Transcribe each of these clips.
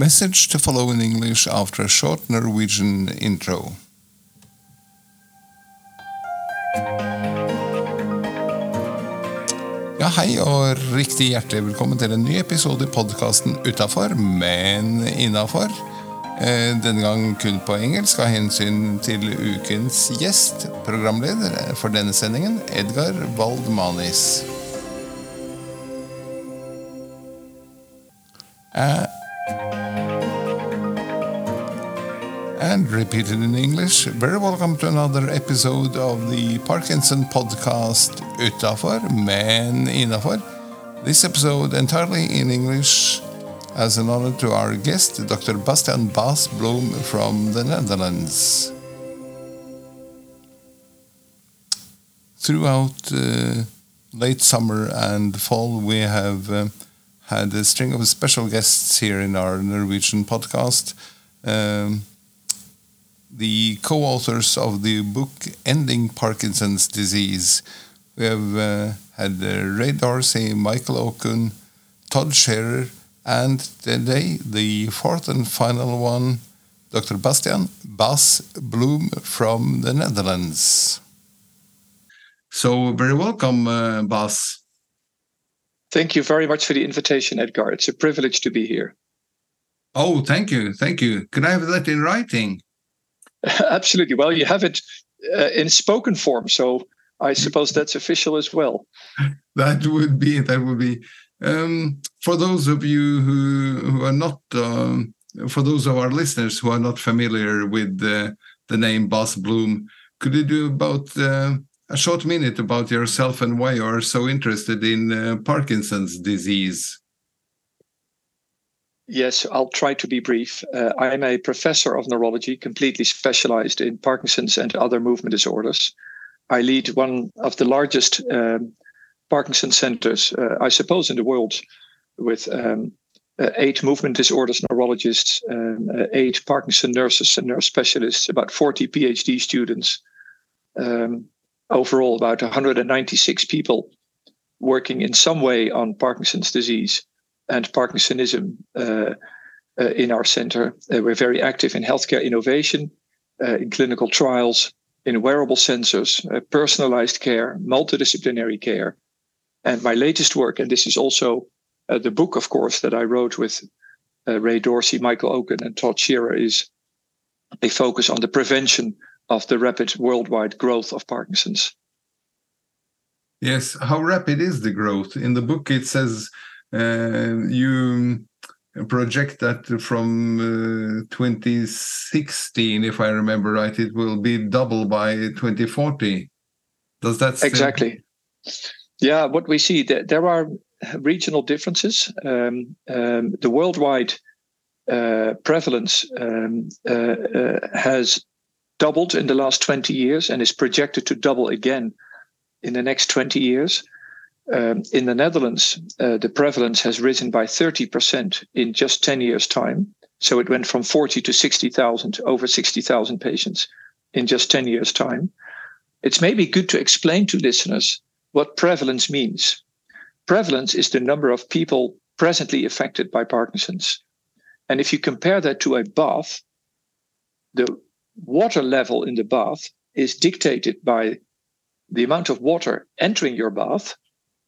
Message to follow in English after a short Norwegian intro. Ja, hei og riktig hjertelig velkommen til en ny episode i podkasten Utafor, men innafor. Eh, denne gang kun på engelsk av hensyn til ukens gjest, programleder for denne sendingen, Edgar Waldmanis. Uh, and repeated in English, very welcome to another episode of the Parkinson podcast Utafor, men innafor. This episode entirely in English as an honor to our guest, Dr. Bastian Bas Bloem from the Netherlands. Throughout uh, late summer and fall, we have uh, had a string of special guests here in our Norwegian podcast. Um, the co authors of the book Ending Parkinson's Disease. We have uh, had uh, Ray Dorsey, Michael Okun, Todd Sherer, and today, the fourth and final one, Dr. Bastian Bas Bloem from the Netherlands. So, very welcome, uh, Bas. Thank you very much for the invitation, Edgar. It's a privilege to be here. Oh, thank you. Thank you. Could I have that in writing? Absolutely. Well, you have it uh, in spoken form, so I suppose that's official as well. That would be that would be um, for those of you who, who are not, um, for those of our listeners who are not familiar with the, the name Bas Bloem, could you do about uh, a short minute about yourself and why you are so interested in uh, Parkinson's disease? Yes, I'll try to be brief. Uh, I'm a professor of neurology, completely specialized in Parkinson's and other movement disorders. I lead one of the largest um, Parkinson centers, uh, I suppose, in the world, with um, uh, eight movement disorders neurologists, um, uh, eight Parkinson nurses and nurse specialists, about 40 PhD students, um, overall, about 196 people working in some way on Parkinson's disease and Parkinsonism uh, uh, in our center. Uh, we're very active in healthcare innovation, in clinical trials, in wearable sensors, personalized care, multidisciplinary care, and my latest work, and this is also the book, of course, that I wrote with Ray Dorsey, Michael Okun, and Todd Sherer, is a focus on the prevention of the rapid worldwide growth of Parkinson's. Yes, how rapid is the growth? In the book, it says you project that from uh, 2016, if I remember right, it will be double by 2040. Does that exactly? Yeah, what we see that there are regional differences. Um, um, the worldwide uh, prevalence um, uh, uh, has doubled in the last 20 years and is projected to double again in the next 20 years. Um, in the Netherlands, uh, the prevalence has risen by 30% in just 10 years' time. So it went from 40 to 60,000, over 60,000 patients in just 10 years' time. It's maybe good to explain to listeners what prevalence means. Prevalence is the number of people presently affected by Parkinson's. And if you compare that to a bath, the water level in the bath is dictated by the amount of water entering your bath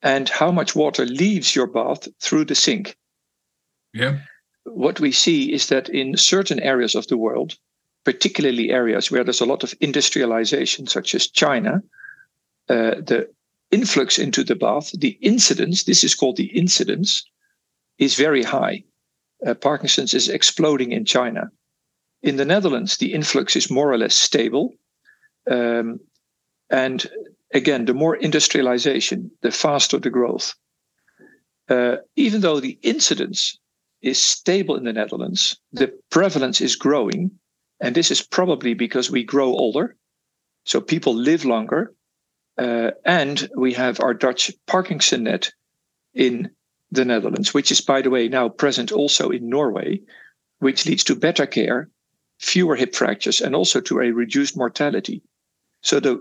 and how much water leaves your bath through the sink. Yeah. What we see is that in certain areas of the world, particularly areas where there's a lot of industrialization, such as China, uh, the influx into the bath, the incidence, this is called the incidence, is very high. Uh, Parkinson's is exploding in China. In the Netherlands, the influx is more or less stable. Um, and again, the more industrialization, the faster the growth. Uh, even though the incidence is stable in the Netherlands, the prevalence is growing. And this is probably because we grow older. So people live longer uh, and we have our Dutch Parkinson net in the Netherlands, which is, by the way, now present also in Norway, which leads to better care, fewer hip fractures, and also to a reduced mortality. So the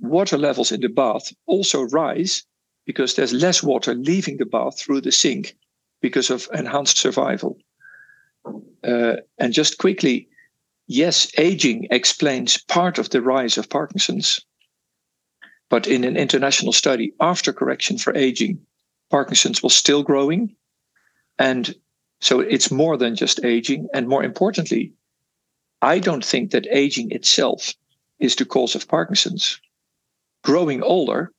water levels in the bath also rise because there's less water leaving the bath through the sink because of enhanced survival. Uh, and just quickly, yes, aging explains part of the rise of Parkinson's. But in an international study, after correction for aging, Parkinson's was still growing. And so it's more than just aging. And more importantly, I don't think that aging itself is the cause of Parkinson's. Growing older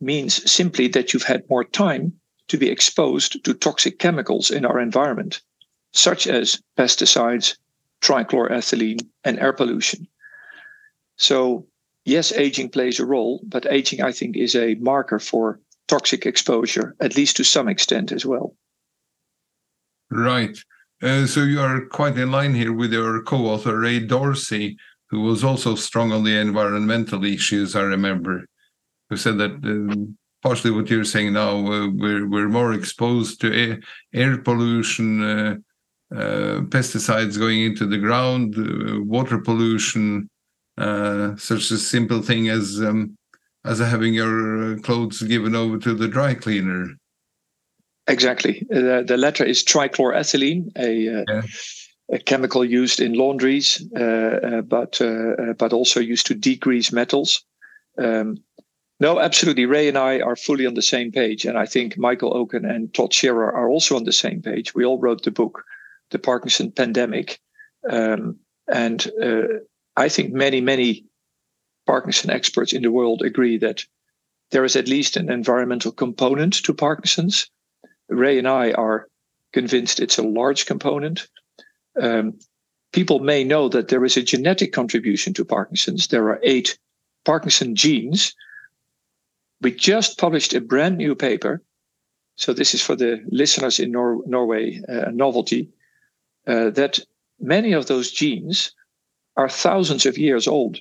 means simply that you've had more time to be exposed to toxic chemicals in our environment, such as pesticides, trichloroethylene, and air pollution. So, yes, aging plays a role, but aging, I think, is a marker for toxic exposure, at least to some extent as well. Right. Uh, so you are quite in line here with your co-author Ray Dorsey, who was also strong on the environmental issues. I remember, who said that um, partially what you're saying now, uh, we're we're more exposed to air, air pollution, uh, uh pesticides going into the ground, uh, water pollution, uh, such a simple thing as um, as having your clothes given over to the dry cleaner. Exactly. The, the latter is trichloroethylene, a, uh, yeah. A chemical used in laundries, uh, uh, but uh, but also used to degrease metals. Um, no, absolutely. Ray and I are fully on the same page, and I think Michael Okun and Todd Sherer are also on the same page. We all wrote the book, "The Parkinson Pandemic," um, and uh, I think many, many Parkinson experts in the world agree that there is at least an environmental component to Parkinson's Ray and I are convinced it's a large component. Um, people may know that there is a genetic contribution to Parkinson's. There are eight Parkinson genes. We just published a brand new paper. So, this is for the listeners in Nor- Norway, uh, a novelty, uh, that many of those genes are thousands of years old.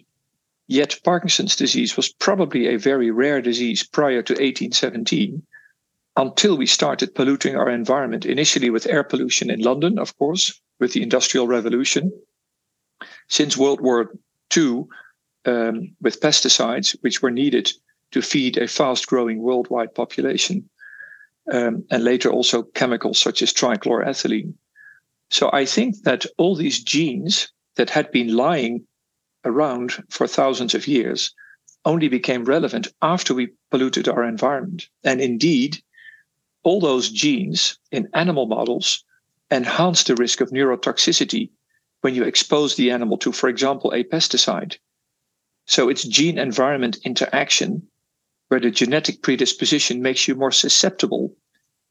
Yet, Parkinson's disease was probably a very rare disease prior to 1817 until we started polluting our environment, initially with air pollution in London, of course, with the Industrial Revolution. Since World War II, um, with pesticides, which were needed to feed a fast growing worldwide population, um, and later also chemicals such as trichloroethylene. So I think that all these genes that had been lying around for thousands of years only became relevant after we polluted our environment. And indeed, all those genes in animal models enhance the risk of neurotoxicity when you expose the animal to, for example, a pesticide. So it's gene environment interaction where the genetic predisposition makes you more susceptible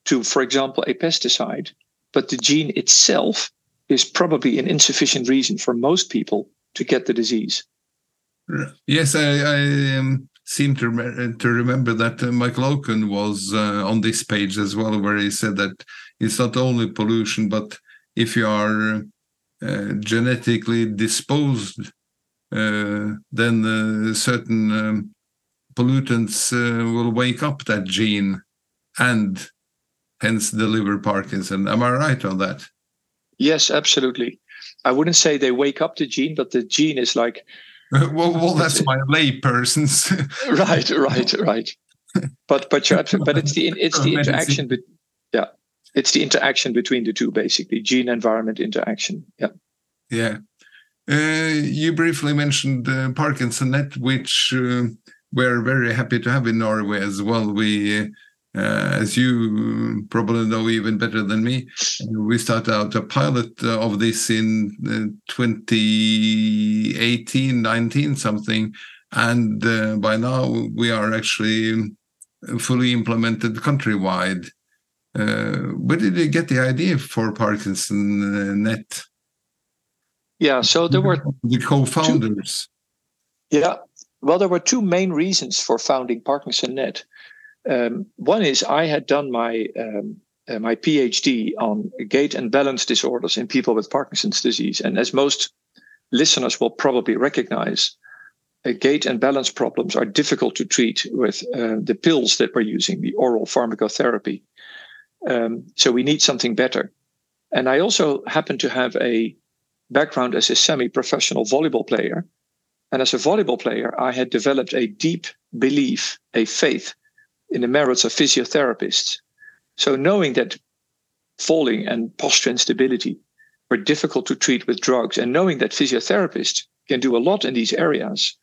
to, for example, a pesticide, but the gene itself is probably an insufficient reason for most people to get the disease. Yes, I, I um, seem to, rem- to remember that uh, Michael Okun was uh, on this page as well, where he said that it's not only pollution, but if you are uh, genetically disposed, then certain um, pollutants will wake up that gene and hence deliver Parkinson. Am I right on that? Yes, absolutely. I wouldn't say they wake up the gene, but the gene is like well, well, that's my layperson's. right, right, right. But but you're absolutely, but it's the it's the interaction. Be, yeah, it's the interaction between the two, basically, gene environment interaction. Yeah. Yeah. Uh, you briefly mentioned uh, Parkinson Net, which uh, we're very happy to have in Norway as well. We uh, as you probably know even better than me, we started out a pilot uh, of this in uh, 2018, 19 something, and uh, by now we are actually fully implemented countrywide. Uh, where did you get the idea for Parkinson uh, Net? Yeah, so there were the co-founders. Yeah, well, there were two main reasons for founding Parkinson Net. Um, one is I had done my um, uh, my PhD on gait and balance disorders in people with Parkinson's disease, and as most listeners will probably recognize, uh, gait and balance problems are difficult to treat with uh, the pills that we're using, the oral pharmacotherapy. Um, so we need something better. And I also happen to have a background as a semi-professional volleyball player. And as a volleyball player, I had developed a deep belief, a faith in the merits of physiotherapists. So knowing that falling and posture instability were were difficult to treat with drugs. And knowing that physiotherapists can do a lot in these areas,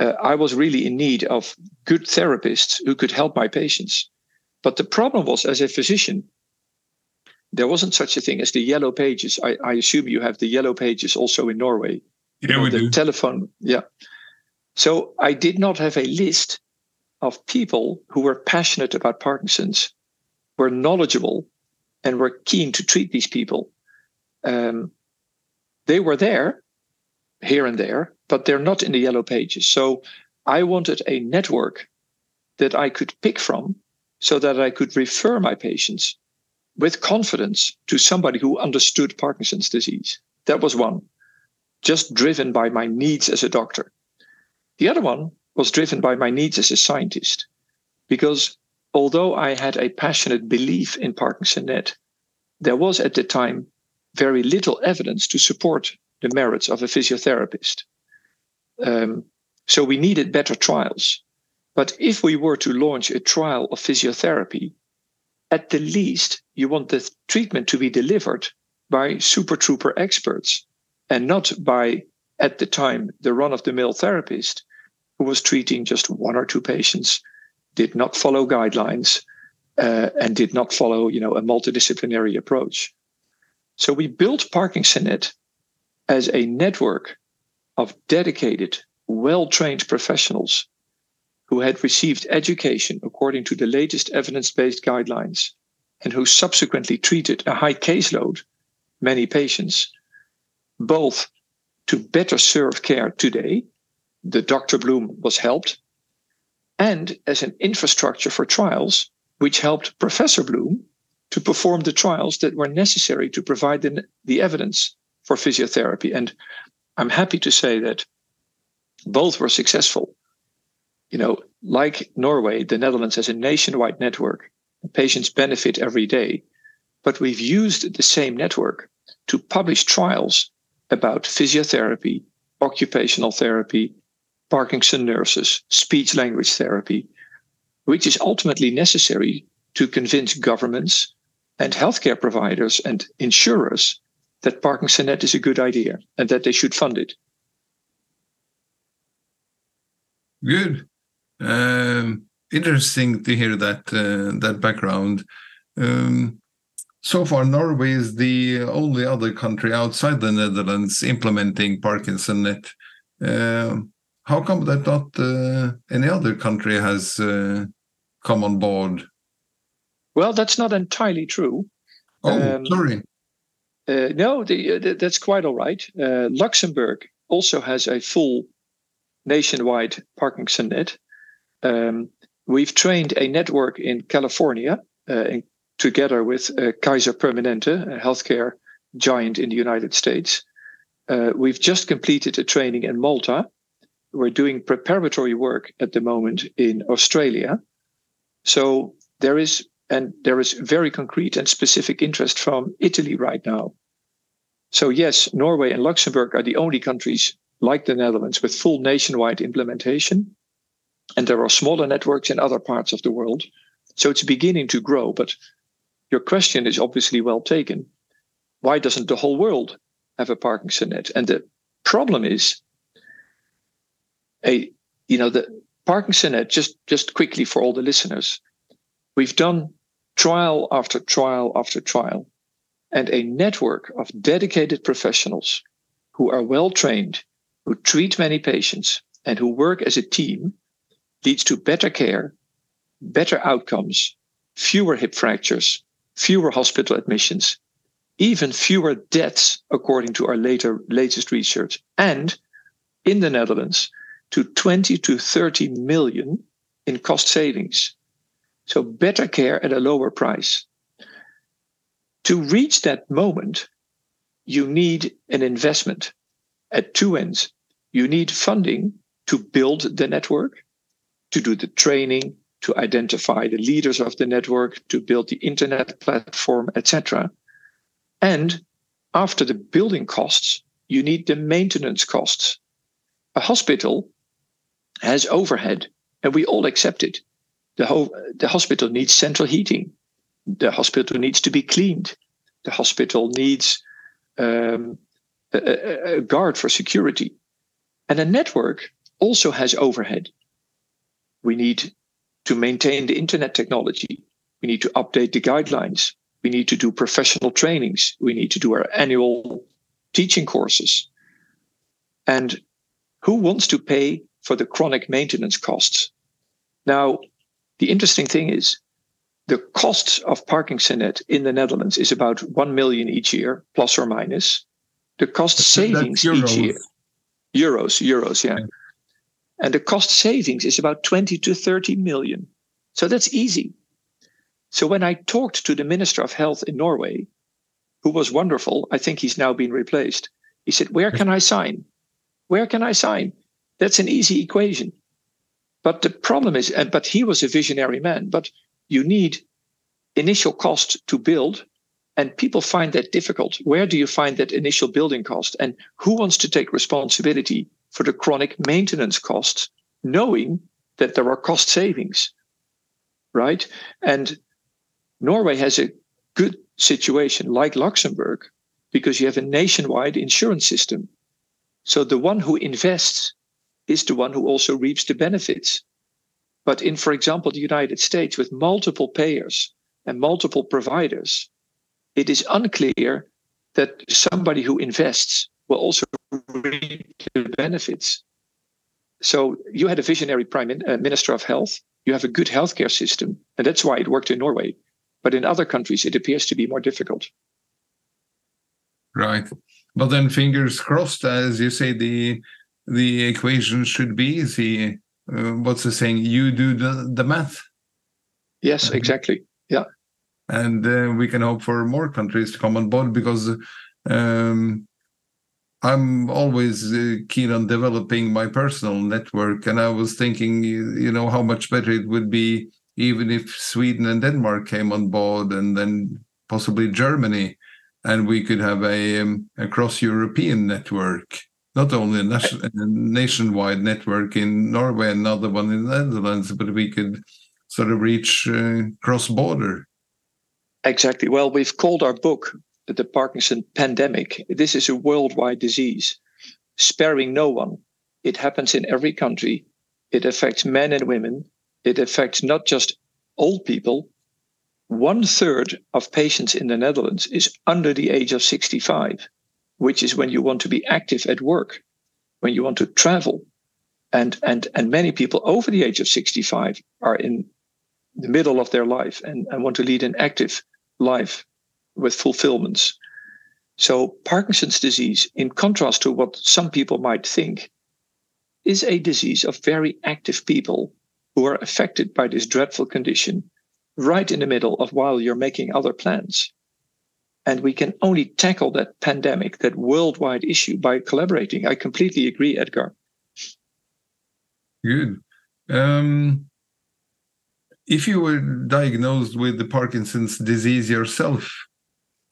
uh, I was really in need of good therapists who could help my patients. But the problem was, as a physician, there wasn't such a thing as the yellow pages. I, I assume you have the yellow pages also in Norway. Yeah, we the do. Telephone, yeah. So I did not have a list of people who were passionate about Parkinson's, were knowledgeable, and were keen to treat these people. Um, they were there, here and there, but they're not in the yellow pages. So I wanted a network that I could pick from so that I could refer my patients with confidence to somebody who understood Parkinson's disease. That was one, just driven by my needs as a doctor. The other one was driven by my needs as a scientist, because although I had a passionate belief in ParkinsonNet, there was at the time very little evidence to support the merits of a physiotherapist. Um, so we needed better trials. But if we were to launch a trial of physiotherapy, at the least, you want the treatment to be delivered by super trooper experts and not by, at the time, the run of the mill therapist who was treating just one or two patients, did not follow guidelines, uh, and did not follow, you know, a multidisciplinary approach. So we built ParkinsonNet as a network of dedicated, well-trained professionals who had received education according to the latest evidence-based guidelines and who subsequently treated a high caseload, many patients, both to better serve care today, the Dr. Bloem was helped, and as an infrastructure for trials, which helped Professor Bloem to perform the trials that were necessary to provide the, the evidence for physiotherapy. And I'm happy to say that both were successful. You know, like Norway, the Netherlands has a nationwide network. Patients benefit every day. But we've used the same network to publish trials about physiotherapy, occupational therapy, Parkinson nurses, speech language therapy, which is ultimately necessary to convince governments and healthcare providers and insurers that ParkinsonNet is a good idea and that they should fund it. Good. Um, interesting to hear that uh, that background. Um, so far, Norway is the only other country outside the Netherlands implementing ParkinsonNet. Uh, how come that not uh, any other country has uh, come on board? Well, that's not entirely true. Oh, um, sorry. Uh, no, the, uh, the, that's quite all right. Uh, Luxembourg also has a full nationwide ParkinsonNet. Um, we've trained a network in California uh, in, together with Kaiser Permanente, a healthcare giant in the United States. we've just completed a training in Malta we're doing preparatory work at the moment in Australia. So there is and there is very concrete and specific interest from Italy right now. So yes, Norway and Luxembourg are the only countries like the Netherlands with full nationwide implementation. And there are smaller networks in other parts of the world. So it's beginning to grow. But your question is obviously well taken. Why doesn't the whole world have a ParkinsonNet? And the problem is a you know the ParkinsonNet just just quickly for all the listeners, we've done trial after trial after trial, and a network of dedicated professionals who are well trained, who treat many patients, and who work as a team leads to better care, better outcomes, fewer hip fractures, fewer hospital admissions, even fewer deaths, according to our later latest research. And in the Netherlands, to 20 to 30 million in cost savings. So better care at a lower price. To reach that moment, you need an investment at two ends. You need funding to build the network, to do the training, to identify the leaders of the network, to build the internet platform, etc. And after the building costs, you need the maintenance costs. A hospital has overhead, and we all accept it. The, ho- the hospital needs central heating. The hospital needs to be cleaned. The hospital needs um, a, a guard for security. And a network also has overhead. We need to maintain the internet technology. We need to update the guidelines. We need to do professional trainings. We need to do our annual teaching courses. And who wants to pay for the chronic maintenance costs? Now, the interesting thing is the costs of Parkinsonnet in the Netherlands is about 1 million each year, plus or minus. The cost savings each year, euros, euros, yeah. yeah. And the cost savings is about 20 to 30 million. So that's easy. So when I talked to the Minister of Health in Norway, who was wonderful, I think he's now been replaced. He said, Where can I sign? Where can I sign? That's an easy equation. But the problem is, but he was a visionary man, but you need initial cost to build and people find that difficult. Where do you find that initial building cost? And who wants to take responsibility for the chronic maintenance costs, knowing that there are cost savings? Right? And Norway has a good situation, like Luxembourg, because you have a nationwide insurance system. So the one who invests is the one who also reaps the benefits. But in, for example, the United States, with multiple payers and multiple providers, it is unclear that somebody who invests will also reap the benefits. So you had a visionary prime uh, minister of health. You have a good healthcare system, and that's why it worked in Norway. But in other countries, it appears to be more difficult. Right. But then, fingers crossed, as you say, the the equation should be the Uh, what's the saying? You do the the math. Yes, exactly. Yeah and uh, we can hope for more countries to come on board because um, I'm always uh, keen on developing my personal network, and I was thinking, you know, how much better it would be even if Sweden and Denmark came on board, and then possibly Germany, and we could have a, um, a cross-European network, not only a, nation, a nationwide network in Norway, another one in the Netherlands, but we could sort of reach uh, cross-border. Exactly. Well, we've called our book The Parkinson Pandemic. This is a worldwide disease, sparing no one. It happens in every country. It affects men and women. It affects not just old people. One third of patients in the Netherlands is under the age of 65, which is when you want to be active at work, when you want to travel. And, and, and many people over the age of 65 are in the middle of their life and, and want to lead an active life with fulfillments. So, Parkinson's disease, in contrast to what some people might think, is a disease of very active people who are affected by this dreadful condition right in the middle of while you're making other plans. And we can only tackle that pandemic, that worldwide issue, by collaborating. I completely agree, Edgar. Good. Um, if you were diagnosed with the Parkinson's disease yourself,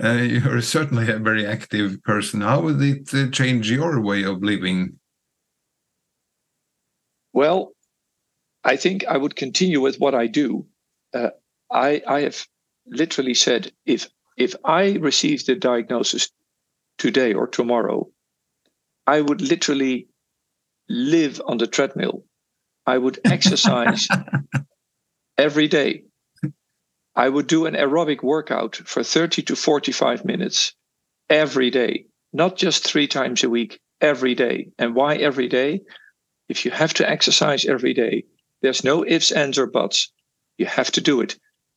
uh, you're certainly a very active person. How would it uh, change your way of living? Well, I think I would continue with what I do. Uh, I, I have literally said if if I received the diagnosis today or tomorrow, I would literally live on the treadmill. I would exercise every day. I would do an aerobic workout for 30 to 45 minutes every day, not just three times a week, every day. And why every day? If you have to exercise every day, there's no ifs, ands, or buts. You have to do it.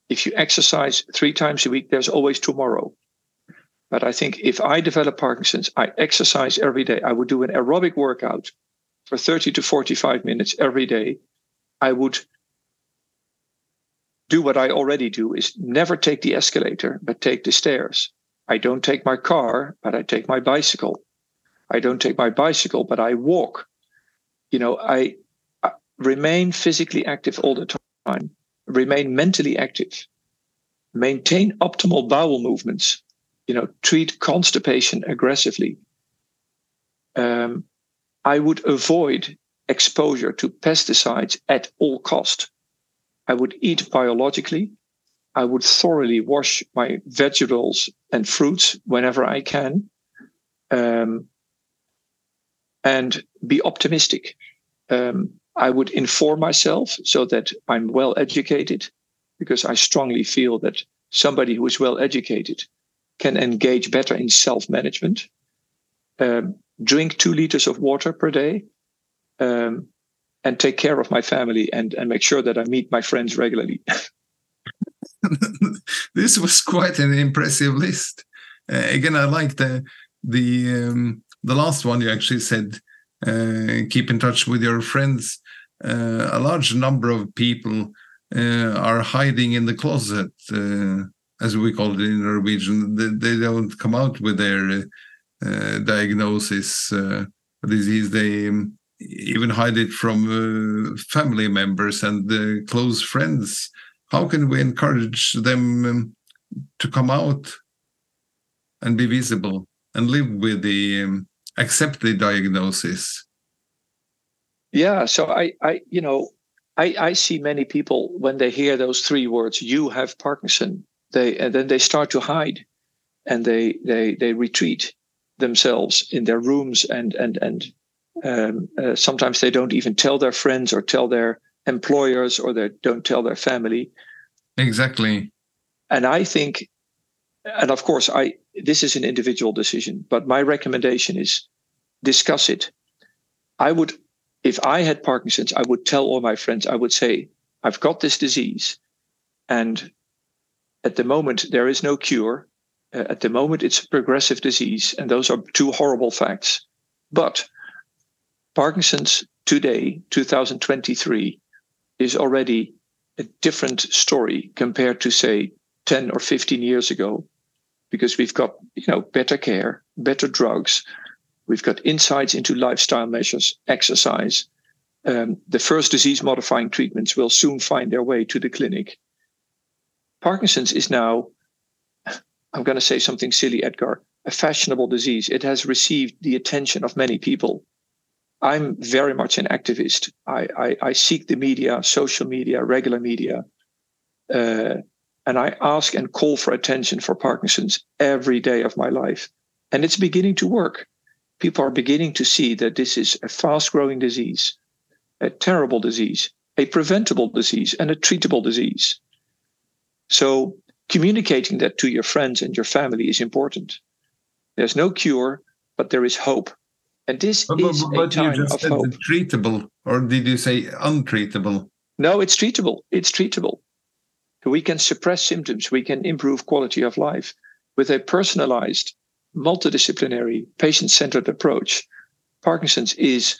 If you exercise three times a week, there's always tomorrow. But I think if I develop Parkinson's, I exercise every day. I would do an aerobic workout for 30 to 45 minutes every day. I would do what I already do is never take the escalator, but take the stairs. I don't take my car, but I take my bicycle. I don't take my bicycle, but I walk. You know, I, I remain physically active all the time, remain mentally active, maintain optimal bowel movements, you know, treat constipation aggressively. Um, I would avoid exposure to pesticides at all cost. I would eat biologically. I would thoroughly wash my vegetables and fruits whenever I can. um, and be optimistic. Um, I would inform myself so that I'm well educated, because I strongly feel that somebody who is well educated can engage better in self management. Um, drink two liters of water per day, um, and take care of my family and, and make sure that I meet my friends regularly. this was quite an impressive list. Uh, again, I like the the um, the last one you actually said. Uh, keep in touch with your friends. Uh, a large number of people uh, are hiding in the closet, uh, as we call it in Norwegian. They, they don't come out with their uh, diagnosis disease. They um, even hide it from family members and close friends how can we encourage them um, to come out and be visible and live with the um, accept the diagnosis yeah so i i you know i i see many people when they hear those three words you have parkinson they and then they start to hide and they they they retreat themselves in their rooms and and and um, uh, sometimes they don't even tell their friends or tell their employers or they don't tell their family. Exactly. And I think, and of course, I this is an individual decision, but my recommendation is discuss it. I would, if I had Parkinson's, I would tell all my friends, I would say, I've got this disease, and at the moment there is no cure. Uh, at the moment, it's a progressive disease, and those are two horrible facts. But Parkinson's today, 2023, is already a different story compared to say 10 or 15 years ago because we've got you know better care better drugs. We've got insights into lifestyle measures exercise. Um, the first disease modifying treatments will soon find their way to the clinic. Parkinson's is now i'm going to say something silly edgar a fashionable disease. It has received the attention of many people. I'm very much an activist. I, I, I seek the media, social media, regular media, uh, and I ask and call for attention for Parkinson's every day of my life. And it's beginning to work. People are beginning to see that this is a fast growing disease, a terrible disease, a preventable disease, and a treatable disease. So communicating that to your friends and your family is important. There's no cure, but there is hope and this but, is but, but a time you just of said hope. treatable, or did you say untreatable? No, it's treatable. It's treatable. We can suppress symptoms. We can improve quality of life with a personalized, multidisciplinary, patient-centered approach. Parkinson's is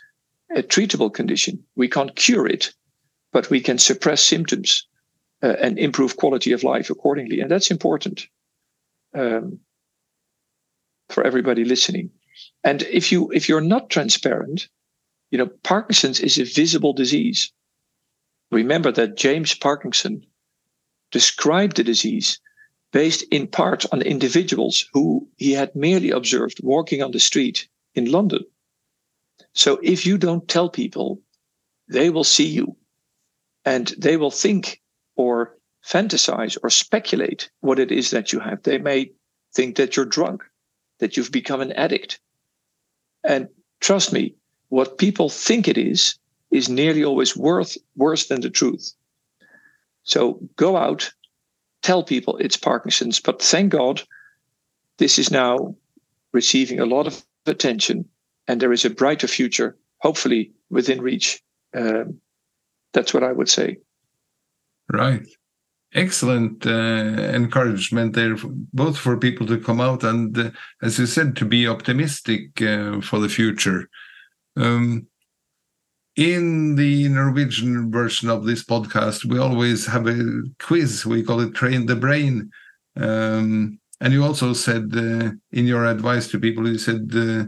a treatable condition. We can't cure it, but we can suppress symptoms uh, and improve quality of life accordingly, and that's important um, for everybody listening. And if you if you're not transparent, you know, Parkinson's is a visible disease. Remember that James Parkinson described the disease based in part on individuals who he had merely observed walking on the street in London. So if you don't tell people, they will see you and they will think or fantasize or speculate what it is that you have. They may think that you're drunk, that you've become an addict, and trust me, what people think it is is nearly always worth worse than the truth. So go out, tell people it's Parkinson's, but thank God this is now receiving a lot of attention and there is a brighter future, hopefully within reach. Um, that's what I would say. Right excellent uh, encouragement there, both for people to come out and, uh, as you said, to be optimistic uh, for the future. Um, in the Norwegian version of this podcast, we always have a quiz. We call it Train the Brain. Um, and you also said uh, in your advice to people, you said uh,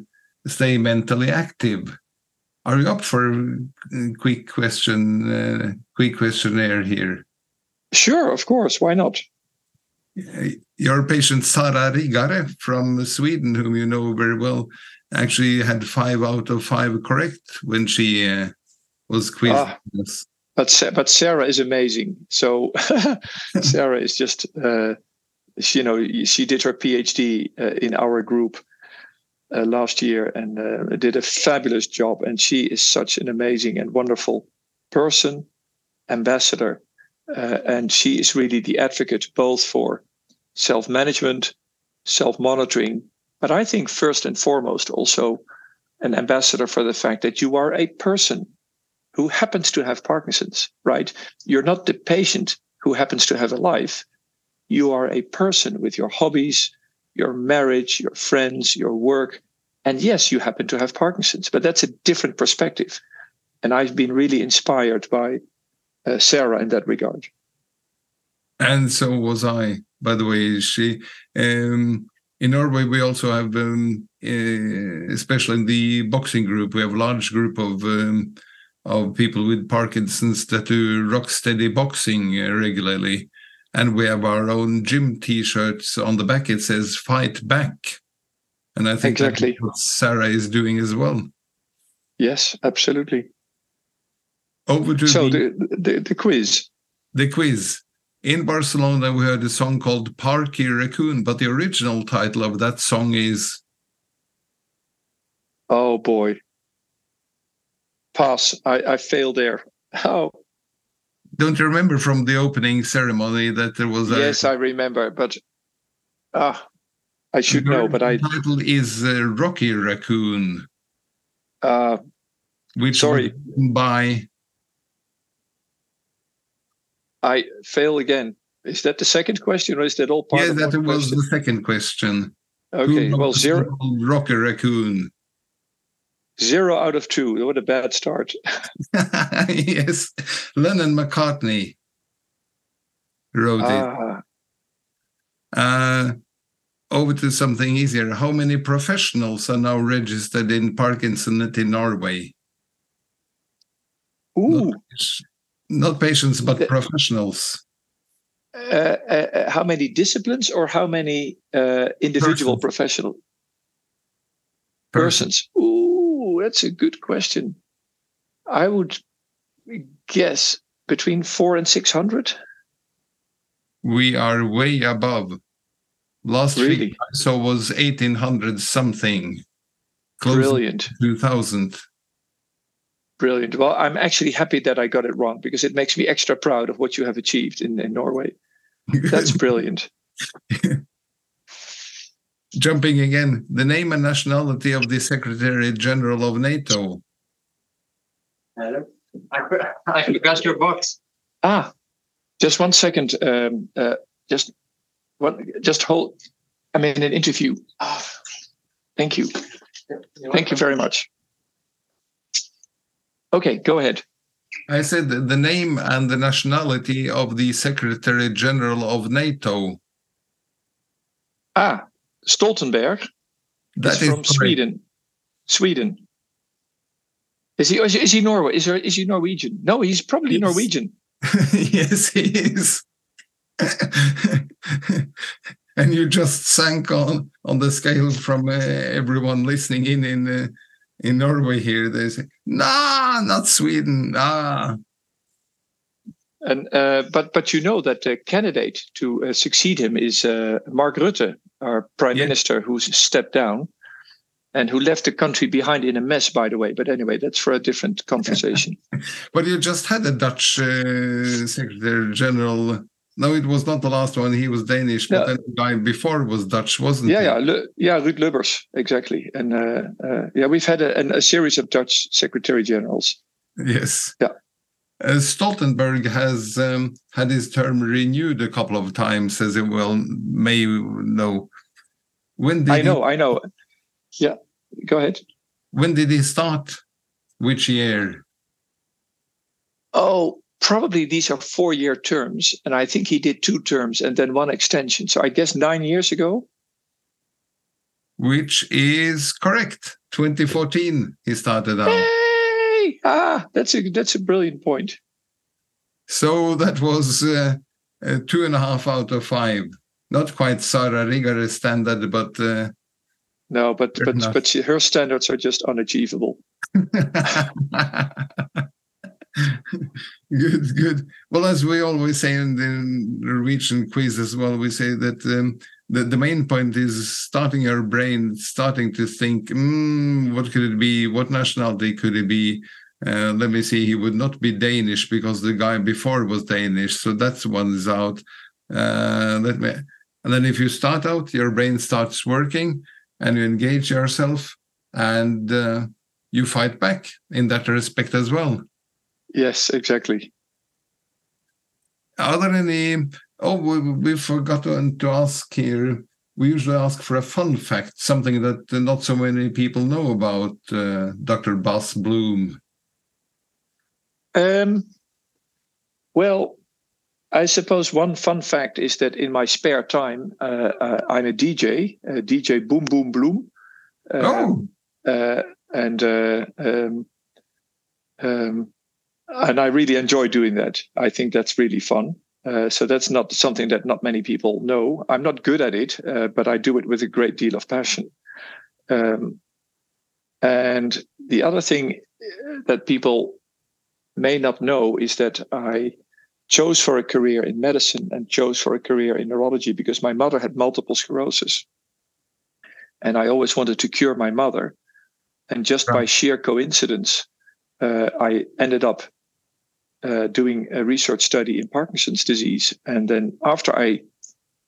stay mentally active. Are you up for a quick question, uh, quick questionnaire here? Sure, of course. Why not? Your patient Sara Riggare from Sweden, whom you know very well, actually had five out of five correct when she uh, was quizzed. Ah, but but Sarah is amazing. So Sarah is just uh, she, you know she did her PhD uh, in our group, uh, last year and uh, did a fabulous job. And she is such an amazing and wonderful person, ambassador. Uh, and she is really the advocate both for self management, self monitoring, but I think first and foremost also an ambassador for the fact that you are a person who happens to have Parkinson's, right? You're not the patient who happens to have a life. You are a person with your hobbies, your marriage, your friends, your work. And yes, you happen to have Parkinson's, but that's a different perspective. And I've been really inspired by uh, Sarah in that regard. And so was I, by the way. She, um, in Norway, we also have, um, uh, especially in the boxing group, we have a large group of um, of people with Parkinson's that do rock steady boxing regularly. And we have our own gym t-shirts on the back. It says fight back. And i think exactly. what sarah is doing as well. Yes absolutely. Over to so the, the, the, the quiz. The quiz. In barcelona we heard a song called parky raccoon but the original title of that song is oh boy pass i i failed there. Oh don't you remember from the opening ceremony that there was a yes i remember but ah i should know but i title is uh, rocky raccoon. Uh which sorry. by i fail again. Is that the second question or is that all part yeah that was question? the second question. Okay well zero rocky raccoon Zero out of two. What a bad start. yes. Lennon McCartney wrote ah. it. Uh, over to something easier. How many professionals are now registered in Parkinson's in Norway? Ooh. Not, not patients, but the, professionals. Uh, uh, uh, how many disciplines or how many uh, individual Persons. professional persons? Ooh that's a good question. I would guess between four and 600. We are way above. Last really? week I saw was 1800 something. Close Brilliant. 2000. Brilliant. Well, I'm actually happy that I got it wrong because it makes me extra proud of what you have achieved in, in Norway. That's brilliant. Jumping again, the name and nationality of the Secretary General of NATO. Hello. I, I forgot your box. Ah, just one second. Um, uh, just one. Just hold. I'm in an interview. Oh, thank you. Thank you very much. Okay, go ahead. I said the name and the nationality of the Secretary General of NATO. Ah, Stoltenberg that is from Sweden. Sweden. Is he? Is he Norway? Is, there, is he Norwegian? No, he's probably yes. Norwegian. yes, he is. and you just sank on on the scale from uh, everyone listening in in uh, in Norway here. They say, "Nah, not Sweden. Ah." And uh, but but you know that the candidate to uh, succeed him is uh, Mark Rutte, our prime yeah. minister, who's stepped down and who left the country behind in a mess, by the way. But anyway, that's for a different conversation. but you just had a Dutch uh, Secretary General. No, it was not the last one. He was Danish, but then the guy before was Dutch, wasn't yeah, he? Yeah, Le, yeah, Ruud Lubbers, exactly. And uh, uh, yeah, we've had a, a, series of Dutch Secretary Generals. Yes. Yeah. Uh, Stoltenberg has um, had his term renewed a couple of times, as it well may know. When did I know, he, I know. Yeah, go ahead. When did he start? Which year? Oh, probably these are four year terms. And I think he did two terms and then one extension. So I guess nine years ago. Which is correct. 2014, he started out. Ah, that's a that's a brilliant point. So that was uh, uh, two and a half out of five. Not quite Sara Riggare's standard, but uh, no, but but enough. but she, her standards are just unachievable. good, good. Well, as we always say in the Norwegian quiz as well, we say that um, the, the main point is starting your brain, starting to think, mm, what could it be? What nationality could it be? Uh, let me see, he would not be Danish because the guy before was Danish. So that's one is out. Uh, let me, and then if you start out, your brain starts working and you engage yourself and uh, you fight back in that respect as well. Yes, exactly. Are there any? Oh, we, we forgot to, to ask here. We usually ask for a fun fact, something that not so many people know about uh, Dr. Bas Bloem. Um, well, I suppose one fun fact is that in my spare time, uh, uh, I'm a DJ, a DJ Boom Boom Bloom. oh. Uh, and uh, um, um, and I really enjoy doing that. I think that's really fun. Uh, so that's not something that not many people know. I'm not good at it, uh, but I do it with a great deal of passion. Um, and the other thing that people may not know is that I chose for a career in medicine and chose for a career in neurology because my mother had multiple sclerosis. And I always wanted to cure my mother. And just right. by sheer coincidence, uh, I ended up uh, doing a research study in Parkinson's disease. And then after I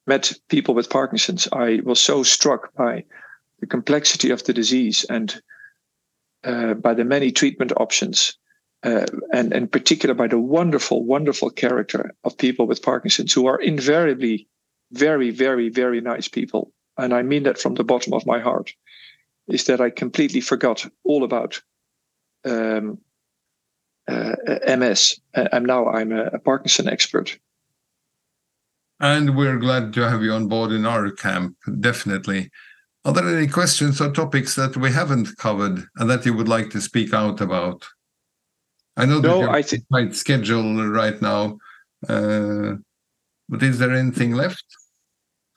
met people with Parkinson's, I was so struck by the complexity of the disease and uh, by the many treatment options, uh, and in particular by the wonderful, wonderful character of people with Parkinson's who are invariably very, very, very nice people. And I mean that from the bottom of my heart is that I completely forgot all about um, uh, MS, and now I'm a, a Parkinson expert. And we're glad to have you on board in our camp, definitely. Are there any questions or topics that we haven't covered and that you would like to speak out about? I know that no, you're th- quite schedule right now, uh, but is there anything left?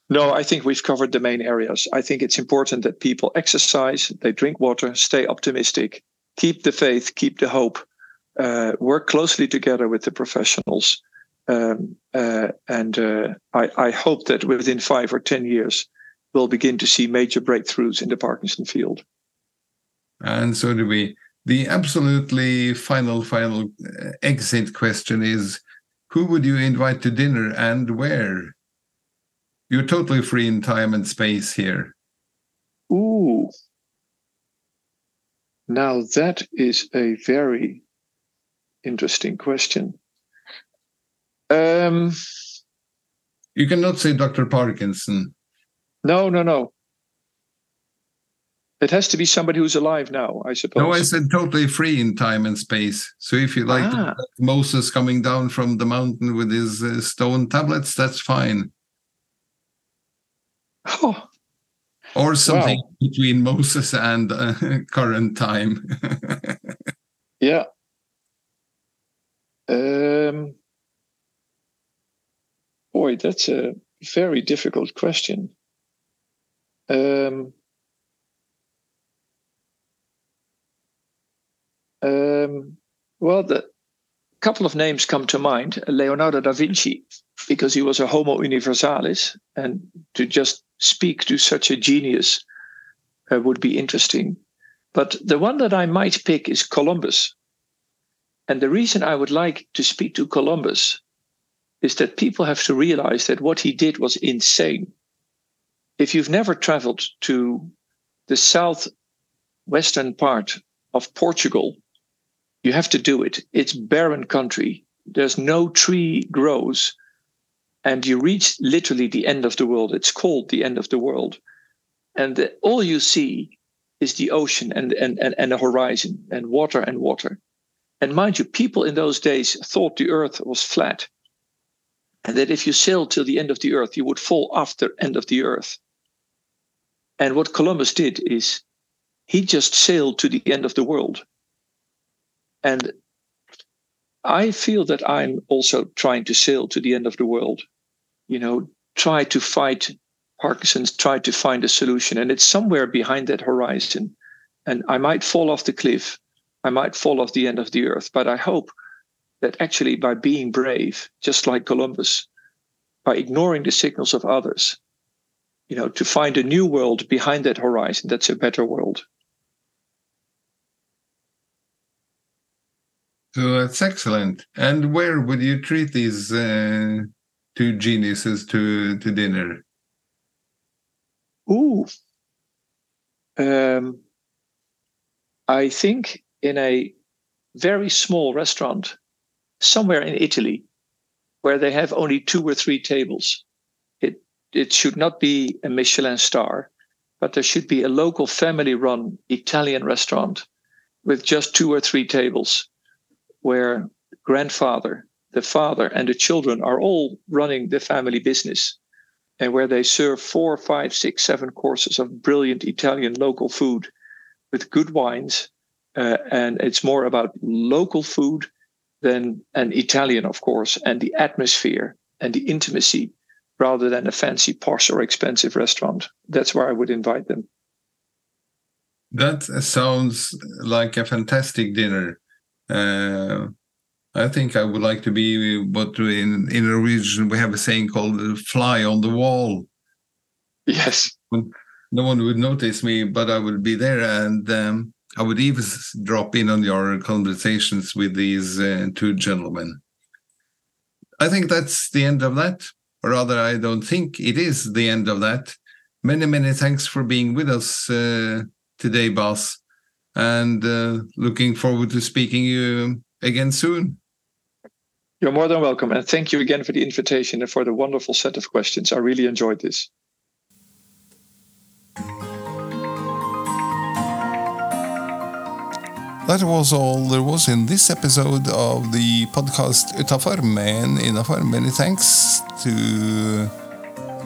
No, I think we've covered the main areas. I think it's important that people exercise, they drink water, stay optimistic, keep the faith, keep the hope, uh, work closely together with the professionals. Um, uh, and uh, I, I, hope that within five or 10 years, we'll begin to see major breakthroughs in the Parkinson field. And so do we. The absolutely final, final uh, exit question is who would you invite to dinner and where? You're totally free in time and space here. Ooh. Now that is a very interesting question. Um, you cannot say Dr. Parkinson. No, no, no. It has to be somebody who's alive now, I suppose. No, I said totally free in time and space. So if you like ah. Moses coming down from the mountain with his uh, stone tablets, that's fine. Oh. Or something wow. between Moses and uh, current time. yeah. Um, boy, that's a very difficult question. Um, um, well, the couple of names come to mind. Leonardo da Vinci, because he was a Homo universalis, and to just speak to such a genius uh, would be interesting. But the one that I might pick is Columbus, and the reason I would like to speak to Columbus is that people have to realize that what he did was insane. If you've never traveled to the southwestern part of Portugal, you have to do it. It's barren country. There's no tree grows. And you reach literally the end of the world. It's called the end of the world. And the, all you see is the ocean and, and, and, and the horizon and water and water. And mind you, people in those days thought the earth was flat. And that if you sailed till the end of the earth, you would fall off the end of the earth. And what Columbus did is he just sailed to the end of the world. And I feel that I'm also trying to sail to the end of the world. You know, try to fight Parkinson's, try to find a solution. And it's somewhere behind that horizon. And I might fall off the cliff, I might fall off the end of the earth. But I hope that actually by being brave, just like Columbus, by ignoring the signals of others, you know, to find a new world behind that horizon that's a better world. So that's excellent. And where would you treat these uh, two geniuses to to dinner? Ooh. Um, I think in a very small restaurant somewhere in Italy where they have only two or three tables. It it should not be a Michelin star, but there should be a local family run Italian restaurant with just two or three tables where grandfather, the father, and the children are all running the family business and where they serve four, five, six, seven courses of brilliant Italian local food with good wines. Uh, and it's more about local food than an Italian, of course, and the atmosphere and the intimacy rather than a fancy, posh, or expensive restaurant. That's where I would invite them. That sounds like a fantastic dinner. Uh, I think I would like to be what in in a region we have a saying called "fly on the wall." Yes. No one would notice me, but I would be there, and um, I would even drop in on your conversations with these uh, two gentlemen. I think that's the end of that, or rather, I don't think it is the end of that. Many, many thanks for being with us uh, today, Bas, and uh, looking forward to speaking you again soon. You're more than welcome. And thank you again for the invitation and for the wonderful set of questions. I really enjoyed this. That was all there was in this episode of the podcast Utafor, men innafor. Many thanks to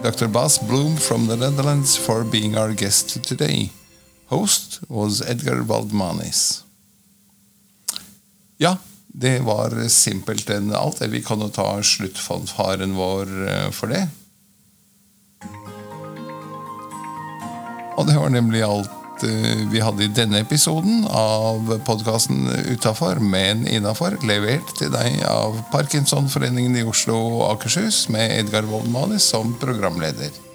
Dr. Bas Bloom from the Netherlands for being our guest today. Host was Edgar Waldmanis. Ja, det var simpelthen alt. Vi kan jo ta sluttfanfaren vår eh, for det. Og det var nemlig alt Eh, vi hadde i denne episoden av podkasten Utafor, men innafor, levert til deg av Parkinsonforeningen i Oslo og Akershus med Edgar Woldmanis som programleder.